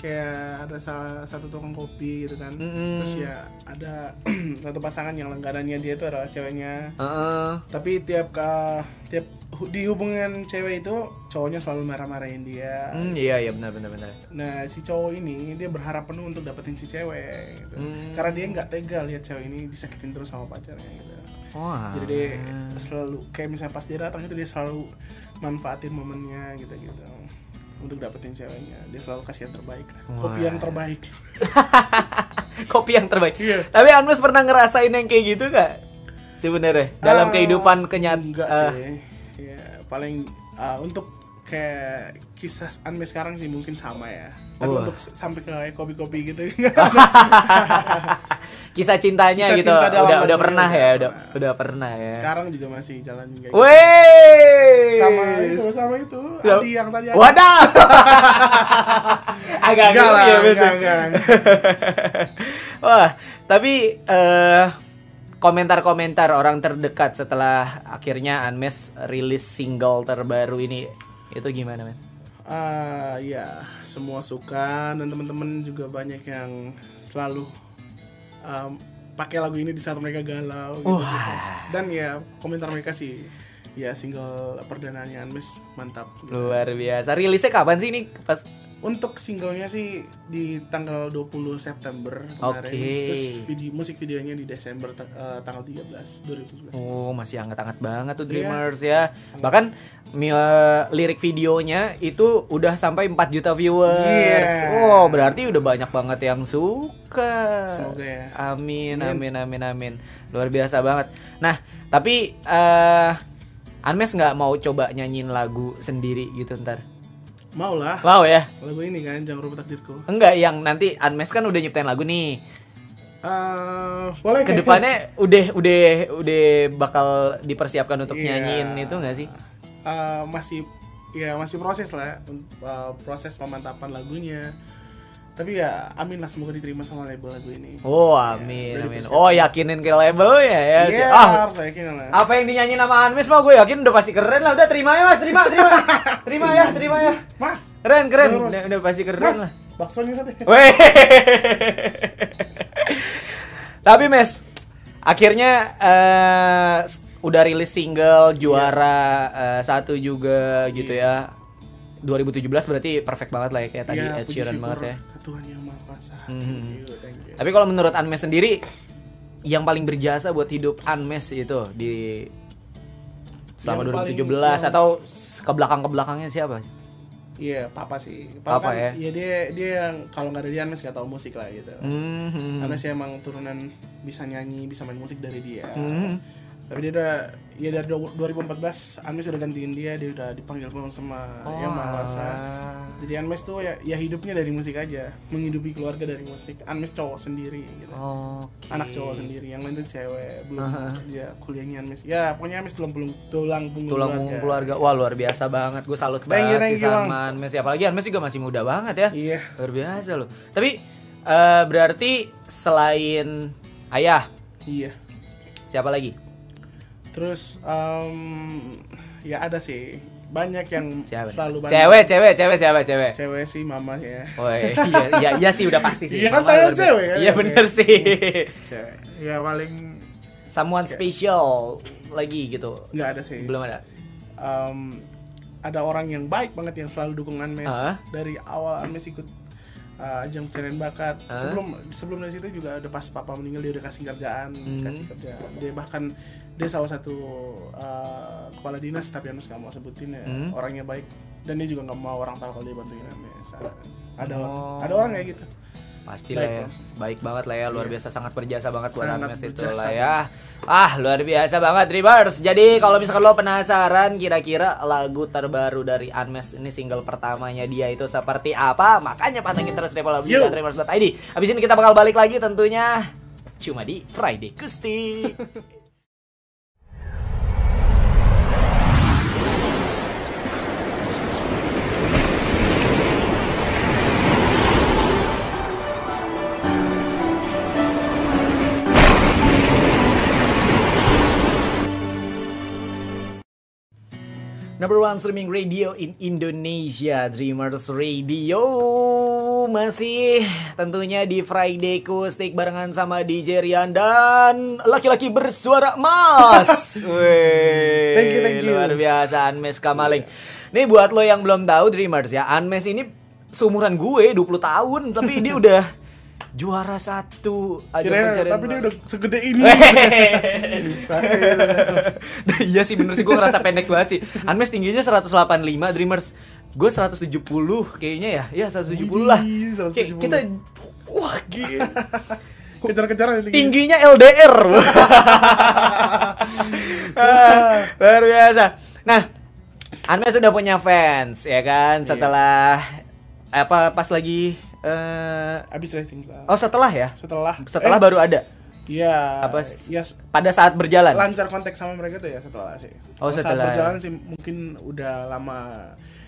Kayak ada salah satu tukang kopi gitu kan Mm-mm. terus ya ada satu pasangan yang langganannya dia itu adalah ceweknya Heeh. tapi tiap ka, tiap di hubungan cewek itu cowoknya selalu marah-marahin dia Hmm, iya iya benar benar benar. nah si cowok ini dia berharap penuh untuk dapetin si cewek gitu. Hmm. karena dia nggak tega lihat cewek ini disakitin terus sama pacarnya gitu Wah. jadi dia selalu kayak misalnya pas dia datang itu dia selalu manfaatin momennya gitu gitu untuk dapetin ceweknya dia selalu kasih yang terbaik kopi yang terbaik kopi yang terbaik. Iya. Tapi Anmes pernah ngerasain yang kayak gitu gak? Sebenarnya dalam Ah, kehidupan kenyat enggak sih ya paling ah, untuk kayak kisah Anme sekarang sih mungkin sama ya tapi Wah. untuk sampai ke kopi-kopi gitu kisah cintanya Kisah gitu cinta udah udah pernah ya udah pernah. udah pernah ya. sekarang juga masih jalan kayak gitu. Sama itu sama itu Ya. Adi yang tadi ada. Wadah. Agak Enggak lah, ya, enggak, enggak, Wah, tapi eh, komentar-komentar orang terdekat setelah akhirnya Anmes rilis single terbaru ini itu gimana, Mas? Ah, ya semua suka dan teman-teman juga banyak yang selalu um, pakai lagu ini di saat mereka galau gitu, gitu. dan ya komentar mereka sih ya single perdananya Anmes mantap gitu. Luar biasa. Rilisnya kapan sih ini? Pas untuk singlenya sih di tanggal 20 September kemarin Oke. terus video musik videonya di Desember eh, tanggal 13 2017 Oh, masih hangat-hangat banget tuh Iya. Dreamers ya. Bahkan eh, lirik videonya itu udah sampai 4 juta viewers. Iya. Oh, berarti udah banyak banget yang suka. Semoga ya. Amin, Amin. amin, amin. Luar biasa banget. Nah, tapi eh Anmes nggak mau coba nyanyiin lagu sendiri gitu ntar? Mau lah Mau ya? lagu ini kan jangan rubah takdirku Enggak, yang nanti Anmes kan udah nyiptain lagu nih. Eh, boleh Ke depannya udah udah udah bakal dipersiapkan untuk Iya. nyanyiin itu nggak sih? Eh, masih ya masih proses lah eh, proses pemantapan lagunya tapi ya amin lah semoga diterima sama label lagu ini Oh Ya, amin udah amin. Oh yakinin ke labelnya ya. Iya, Ah harus yakin lah apa yang dinyanyi nama Anmes mah gue yakin udah pasti keren lah. Udah terima ya mas, terima terima terima ya terima ya. mas Keren keren. Mas. Udah, udah pasti keren mas lah. baksonya satu Weh. Tapi mes, akhirnya eh, udah rilis single juara eh, satu juga gitu ya. 2017 berarti perfect banget lah ya kayak tadi Iya, Ed Sheeran banget ya. Tuhan yang maha kuasa. Thank you, thank you. Tapi kalau menurut Anmes sendiri yang paling berjasa buat hidup Anmes itu di selama Yang paling- 2017 yang- atau ke belakang ke belakangnya siapa? Iya, papa sih. Papa kan, ya? Iya dia dia yang kalau nggak ada dia Anmes nggak tahu musik lah gitu. Hmm. Anmes emang turunan bisa nyanyi, bisa main musik dari dia. Hmm. Tapi dia udah ya dari 2014 Anmes udah gantiin dia, dia udah dipanggil pulang sama Oh, yang maha kuasa. alah. Jadi Anmes tuh ya, ya hidupnya dari musik aja, menghidupi keluarga dari musik. Anmes cowok sendiri gitu. Oke. Anak cowok sendiri, yang lain tuh cewek, belum Aha. kerja kuliahnya Anmes. Ya, pokoknya Anmes tulang punggung tulang punggung Tulang punggung keluarga. Wah, luar biasa banget. Gue salut Thank you, banget thank sih you, sama Anmes. Apalagi Anmes juga masih muda banget ya. Iya. Luar biasa loh. Tapi eh, berarti selain ayah, Iya. siapa lagi? Terus em, ya ada sih banyak yang nih? selalu banyak. Cewek, cewek, cewek, siapa cewek? Cewek sih mama ya. Oh iya, iya, iya sih udah pasti sih. Iya kan biasa. cewek kan? Iya Oke. bener sih. Cewek. Ya paling Someone special lagi gitu. nggak ada sih. Belum ada. Em, ada orang yang baik banget yang selalu dukung Anmes Ah. dari awal Anmes ikut uh, ajang pencarian bakat. Ah. Sebelum sebelum dari situ juga udah pas papa meninggal dia udah kasih kerjaan, Hmm. kasih kerjaan. Dia bahkan dia salah satu uh, kepala dinas tapi Anmes nggak mau sebutin ya. Hmm. Orangnya baik dan dia juga nggak mau orang tahu kalau dia bantuin Anmes. Ada ada, Oh. ada orang kayak gitu. Pasti lah ya. Baik banget lah ya, luar Iya. biasa sangat berjasa banget buat Anmes itu lah ya. Ah, luar biasa banget Dreamers. Jadi kalau misalkan lo penasaran kira-kira lagu terbaru dari Anmes ini single pertamanya dia itu seperti apa, makanya pantengin terus Yo. Dreamers.id. Habis ini kita bakal balik lagi tentunya cuma di Friday Kusti. Number one streaming radio in Indonesia, Dreamers Radio. masih tentunya di Friday Kustik barengan sama DJ Rian dan laki-laki bersuara emas. Wih, Thank you, thank you. Luar biasa Anmes Kamaling. Nih buat lo yang belum tahu Dreamers ya, Anmes ini seumuran gue 20 tahun tapi dia udah juara satu. Aja pencarian tapi dia udah segede ini. Pasti. iya sih bener sih gue ngerasa pendek banget sih. Anmes tingginya 185 Dreamers. Gue 170 kayaknya ya. Iya 170 lah. Wih, 170. Kayak kita Wah gila. Kejar-kejaran ini. Tingginya. LDR Luar biasa. Nah Anmes sudah punya fans ya kan? Setelah Apa pas lagi eh Abis rating kelas. Oh setelah ya Setelah. Setelah eh, baru ada Iya. Apa s- Pada saat berjalan lancar kontak sama mereka tuh ya setelah sih. Oh, Kalau setelah. Saat berjalan sih mungkin udah lama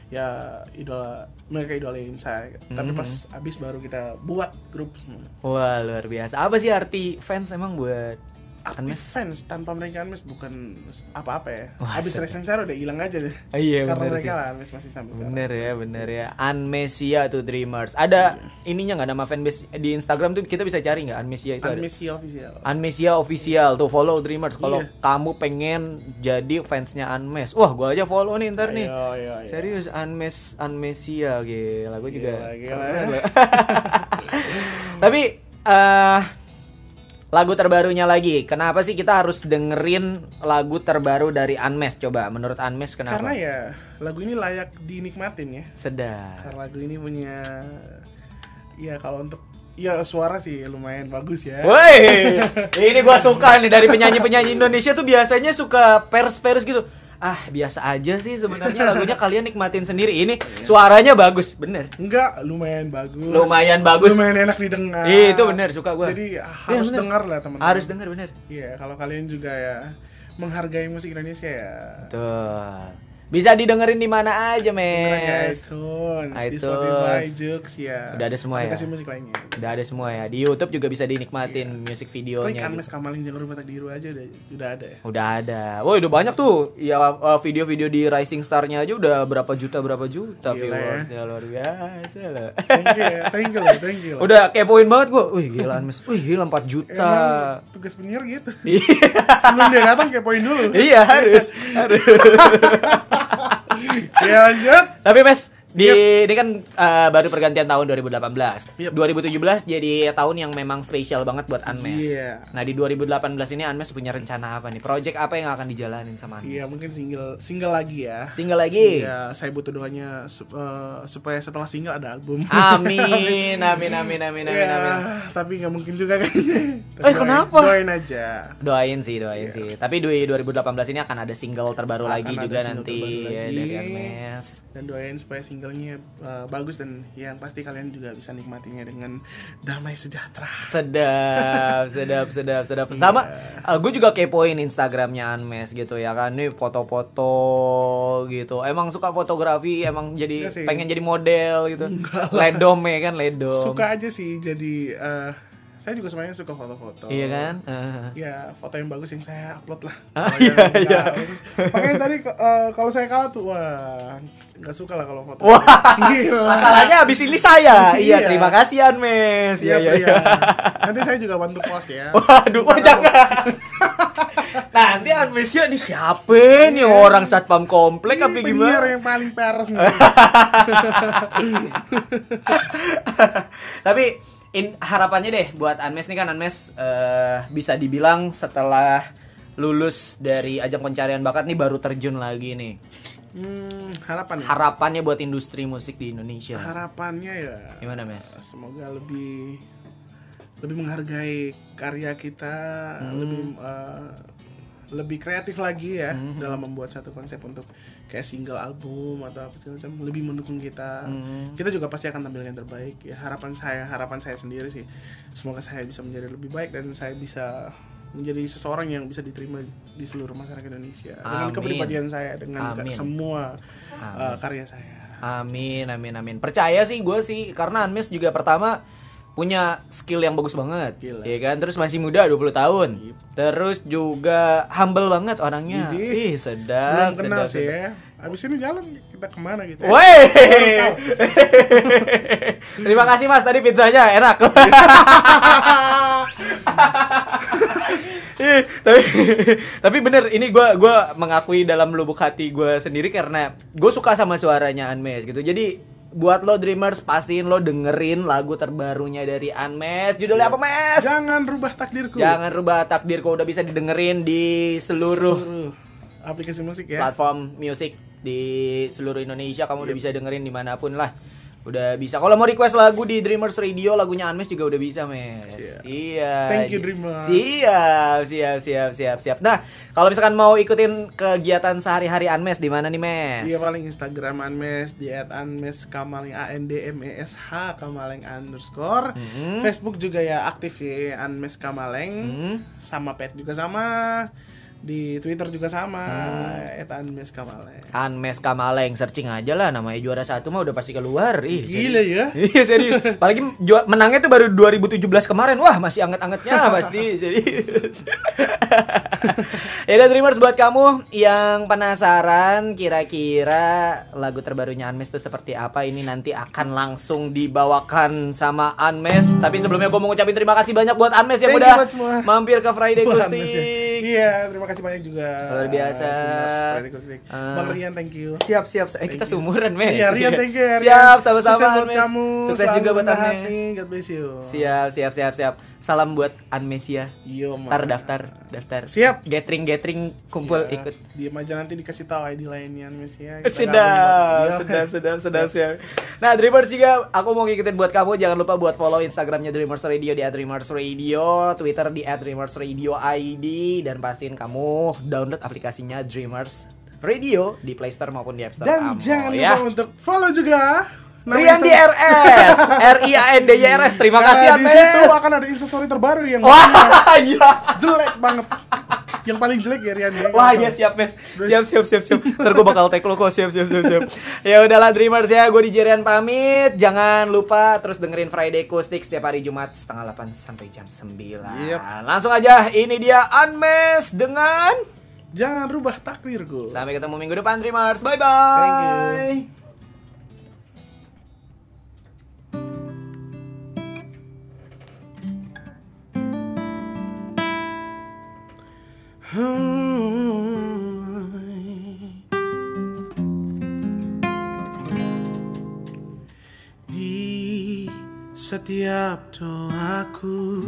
ya idola mereka idolain saya. Tapi Mhm. pas abis baru kita buat grup semua. Wah luar biasa Apa sih arti fans emang buat Artis Anmes? fans tanpa mereka Anmes bukan apa-apa ya. Wah, abis racing udah hilang aja deh. Ah, iya, Karena bener mereka sih. lah Anmes masih sampai sekarang. Bener ya, bener ya. Anmesia tuh Dreamers. Ada ininya nggak nama fanbase di Instagram tuh kita bisa cari nggak Anmesia itu ada. Anmesia official. Anmesia official tuh follow Dreamers kalau Iya. kamu pengen jadi fansnya Anmes. Wah, gua aja follow nih ntar nih. Ayo, ayo, ayo. Serius Anmes Anmesia gila gue juga. Gila, gila. Tapi eh lagu terbarunya lagi. Kenapa sih kita harus dengerin lagu terbaru dari Anmes? Coba menurut Anmes kenapa? Karena ya lagu ini layak dinikmatin ya. sedap. Karena lagu ini punya ya kalau untuk ya suara sih lumayan bagus ya. Woi, ini gua suka nih dari penyanyi-penyanyi Indonesia tuh biasanya suka pers-pers gitu. Ah, biasa aja sih sebenarnya lagunya kalian nikmatin sendiri. Ini suaranya bagus, bener. Enggak, lumayan bagus. Lumayan bagus. Lumayan enak didengar. Iya, itu bener, suka gua. Jadi Iya, harus dengar lah teman-teman. Harus denger bener. Iya, kalau kalian juga ya menghargai musik Indonesia ya. Tuh. Bisa didengerin di mana aja, Mes. iTunes, di. Spotify, Joox ya. Udah ada semua ya? Aplikasi musik lainnya. Udah ada semua ya. Di YouTube juga bisa dinikmatin music Klik videonya. Anmes gitu. Jangan lupa tak diru aja udah udah ada ya. Udah ada. Woi, udah banyak tuh. Ya uh, video-video di Rising Star-nya aja udah berapa juta berapa juta Gila ya. viewersnya luar biasa lah. Thank you ya, thank you thank you. Udah kepoin banget gua. Wih, gila Mes. Wih, gila 4 juta. Emang tugas penyiar gitu. Iya. Sebelum dia datang kepoin dulu. Iya, harus. harus. ya lanjut. Tapi Mes, di ini kan uh, baru pergantian tahun 2018. Yep. 2017 jadi tahun yang memang spesial banget buat Anmes. Iya. Nah, di 2018 ini Anmes punya rencana apa nih? Project apa yang akan dijalanin sama Anmes? Iya, mungkin single single lagi ya. Single lagi. Iya, saya butuh doanya sup- eh, supaya setelah single ada album. Amin, amin, amin, amin, amin, Iya, amin. tapi nggak mungkin juga. Tapi Eh, doain- kenapa? Doain aja. Doain sih, doain sih. Tapi di 2018 ini akan ada single terbaru Akan lagi juga single nanti ya, lagi. dari Anmes. Dan doain supaya singlenya eh, bagus dan yang pasti kalian juga bisa nikmatinya dengan damai sejahtera. Sedap, sedap, sedap, sedap. Iya. Sama, gue juga kepoin Instagramnya Anmes gitu ya kan. Nih foto-foto gitu. Emang suka fotografi, emang jadi pengen jadi model gitu. Ledom ya kan, ledom. Suka aja sih jadi eh, saya juga sebenarnya suka foto-foto. Iya kan? Heeh. Ya foto yang bagus yang saya upload lah. Ah, iya, iya. Makanya tadi eh, kalau saya kalah tuh wah nggak suka lah kalau foto. Wah, Gila. masalahnya habis ini saya. iya, Iya. terima kasih Anmes. Iya, iya, iya. iya. Nanti saya juga bantu post ya. Waduh, oh, jangan. Nanti Anmesia nih siapa nih orang satpam komplek apa Ini gimana? yang paling peres nih. Tapi in, harapannya deh buat Anmes nih kan Anmes eh, bisa dibilang setelah lulus dari ajang pencarian bakat nih baru terjun lagi nih. Hmm, harapan ya. Harapannya buat industri musik di Indonesia. Harapannya ya Gimana, Mes? semoga lebih lebih menghargai karya kita, Hmm. lebih eh, lebih kreatif lagi ya dalam membuat satu konsep untuk kayak single album atau apa segala macam lebih mendukung kita. Hmm. Kita juga pasti akan tampil yang terbaik. Ya harapan saya, harapan saya sendiri sih semoga saya bisa menjadi lebih baik dan saya bisa menjadi seseorang yang bisa diterima di seluruh masyarakat Indonesia dengan Amin. kepribadian saya dengan Amin. semua Amin. eh, karya saya. Amin, amin, amin. Percaya sih gue sih karena Anmes juga pertama punya skill yang bagus banget, Gila. ya kan? Terus masih muda 20 tahun. Yep. Terus juga humble banget orangnya. Idih. Ih, sedap, Belum kenal sedap, sih sedap. ya. Abis ini jalan kita ke mana gitu. ya? Woi. Terima kasih Mas, tadi pizzanya enak. Tapi tapi bener ini gua gua mengakui dalam lubuk hati gua sendiri karena gue suka sama suaranya Anmes gitu. Jadi buat lo dreamers pastiin lo dengerin lagu terbarunya dari Anmes. Judulnya apa, Mes? Jangan rubah takdirku. Jangan rubah takdirku udah bisa didengerin di seluruh Seluruh aplikasi musik ya. platform musik di seluruh Indonesia kamu udah bisa dengerin di mana pun lah udah bisa kalau mau request lagu di Dreamers Radio lagunya Anmes juga udah bisa mes iya Thank you, Dreamers. siap siap siap siap siap nah kalau misalkan mau ikutin kegiatan sehari-hari Anmes di mana nih mes Iya paling Instagram Anmes di @anmes kamaling a n d m e s h kamaling underscore. Mhm. Facebook juga ya aktif ya Anmes Kamaleng. Hmm. Sama pet juga sama. Di Twitter juga sama Hmm. @anmes kamaleng. Anmes Kamaleng searching aja lah namanya juara satu mah udah pasti keluar Ih, Gila ya. Iya serius. Apalagi menangnya tuh baru 2017 kemarin. Wah, masih anget-angetnya pasti. Jadi Ya udah Dreamers buat kamu yang penasaran kira-kira lagu terbarunya Anmes itu seperti apa ini nanti akan langsung dibawakan sama Anmes. Tapi sebelumnya gue mau ngucapin terima kasih banyak buat Anmes yang Thank udah mampir ke Friday. Anmes ya. Iya, terima kasih banyak juga. Luar biasa. Bang Rian, thank you. Siap siap. Eh kita seumuran, Mes. Iya, Rian, thank you. ya, Rian. Siap, sama-sama Sukses buat Anmes. kamu. Sukses selalu juga buat Anmes. God bless you. Siap, siap, siap, siap. Salam buat Anmesia. Yo, Ma. Ntar daftar, daftar. Siap. Gathering, gathering, kumpul Siap. ikut. Diam aja nanti dikasih tahu ID lainnya ya. Kita gabung Sedap, sedap, Iya. sedap, sedap, siap. Nah, Dreamers juga aku mau ngikutin buat kamu. Jangan lupa buat follow Instagramnya Dreamers Radio di @dreamers radio, Twitter di @dreamers radio ID, dan pastiin kamu download aplikasinya Dreamers Radio di Play Store maupun di App Store Dan kamu, jangan ya. lupa untuk follow juga. Rian di RS, R I A N D Y R S. Terima Nah, kasih di situ akan ada instastory terbaru yang Wah, iya. jelek banget. Yang paling jelek ya Rian. ya. Wah iya siap mes Siap siap siap siap Ntar gue bakal tag lo kok Siap siap siap siap Ya udahlah Dreamers ya Gue di Jerian pamit Jangan lupa terus dengerin Friday Acoustic Setiap hari Jumat setengah 8 sampai jam 9 Yep. Langsung aja Ini dia Unmes dengan Jangan rubah takdirku. Sampai ketemu minggu depan Dreamers Bye bye Thank you. Di setiap doaku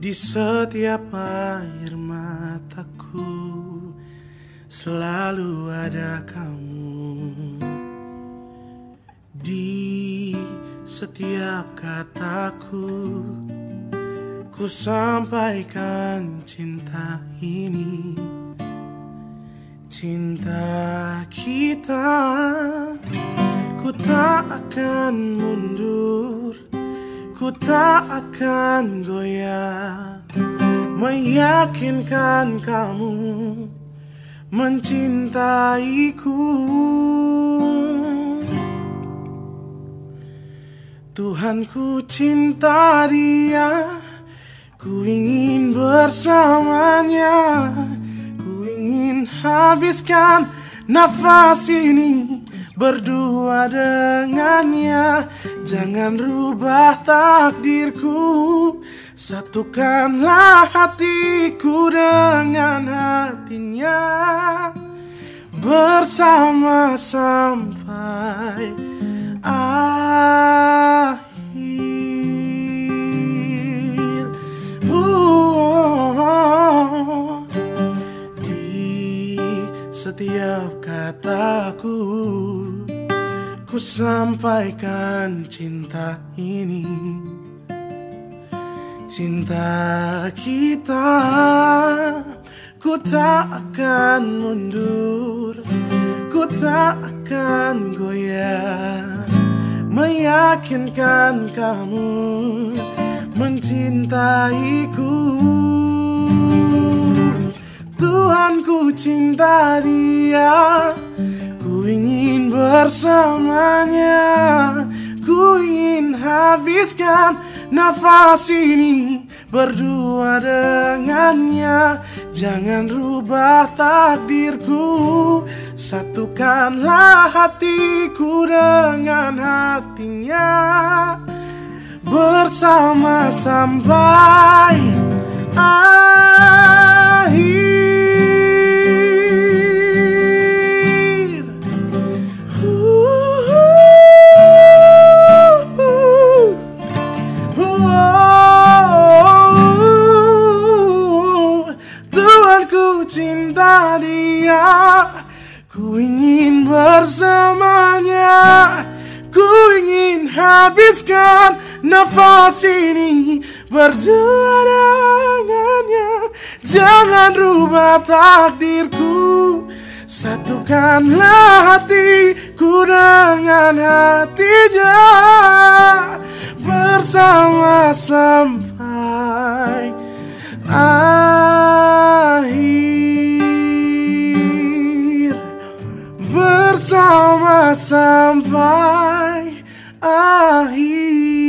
Di setiap air mataku Selalu ada kamu. Di setiap kataku Ku sampaikan cinta ini. Cinta kita Ku tak akan mundur. Ku tak akan goyah. Meyakinkan kamu Mencintaiku. Tuhan ku cinta dia Ku ingin bersamanya Ku ingin habiskan nafas ini Berdua dengannya. Jangan rubah takdirku Satukanlah hatiku dengan hatinya. Bersama sampai akhir Di setiap kataku Ku sampaikan cinta ini. Cinta kita Ku tak akan mundur Ku tak akan goyah. Meyakinkan kamu Mencintaiku. Tuhan ku cinta dia Ku ingin bersamanya. Ku ingin habiskan nafas ini berdua dengannya. Jangan rubah takdirku Satukanlah hatiku dengan hatinya Bersama sampai akhir Tuhan ku cinta dia Ku ingin bersamanya Ku ingin habiskan nafas ini Berdua dengannya. Jangan rubah takdirku. Satukanlah hatiku dengan hatinya. Bersama sampai akhir bersama sampai akhir.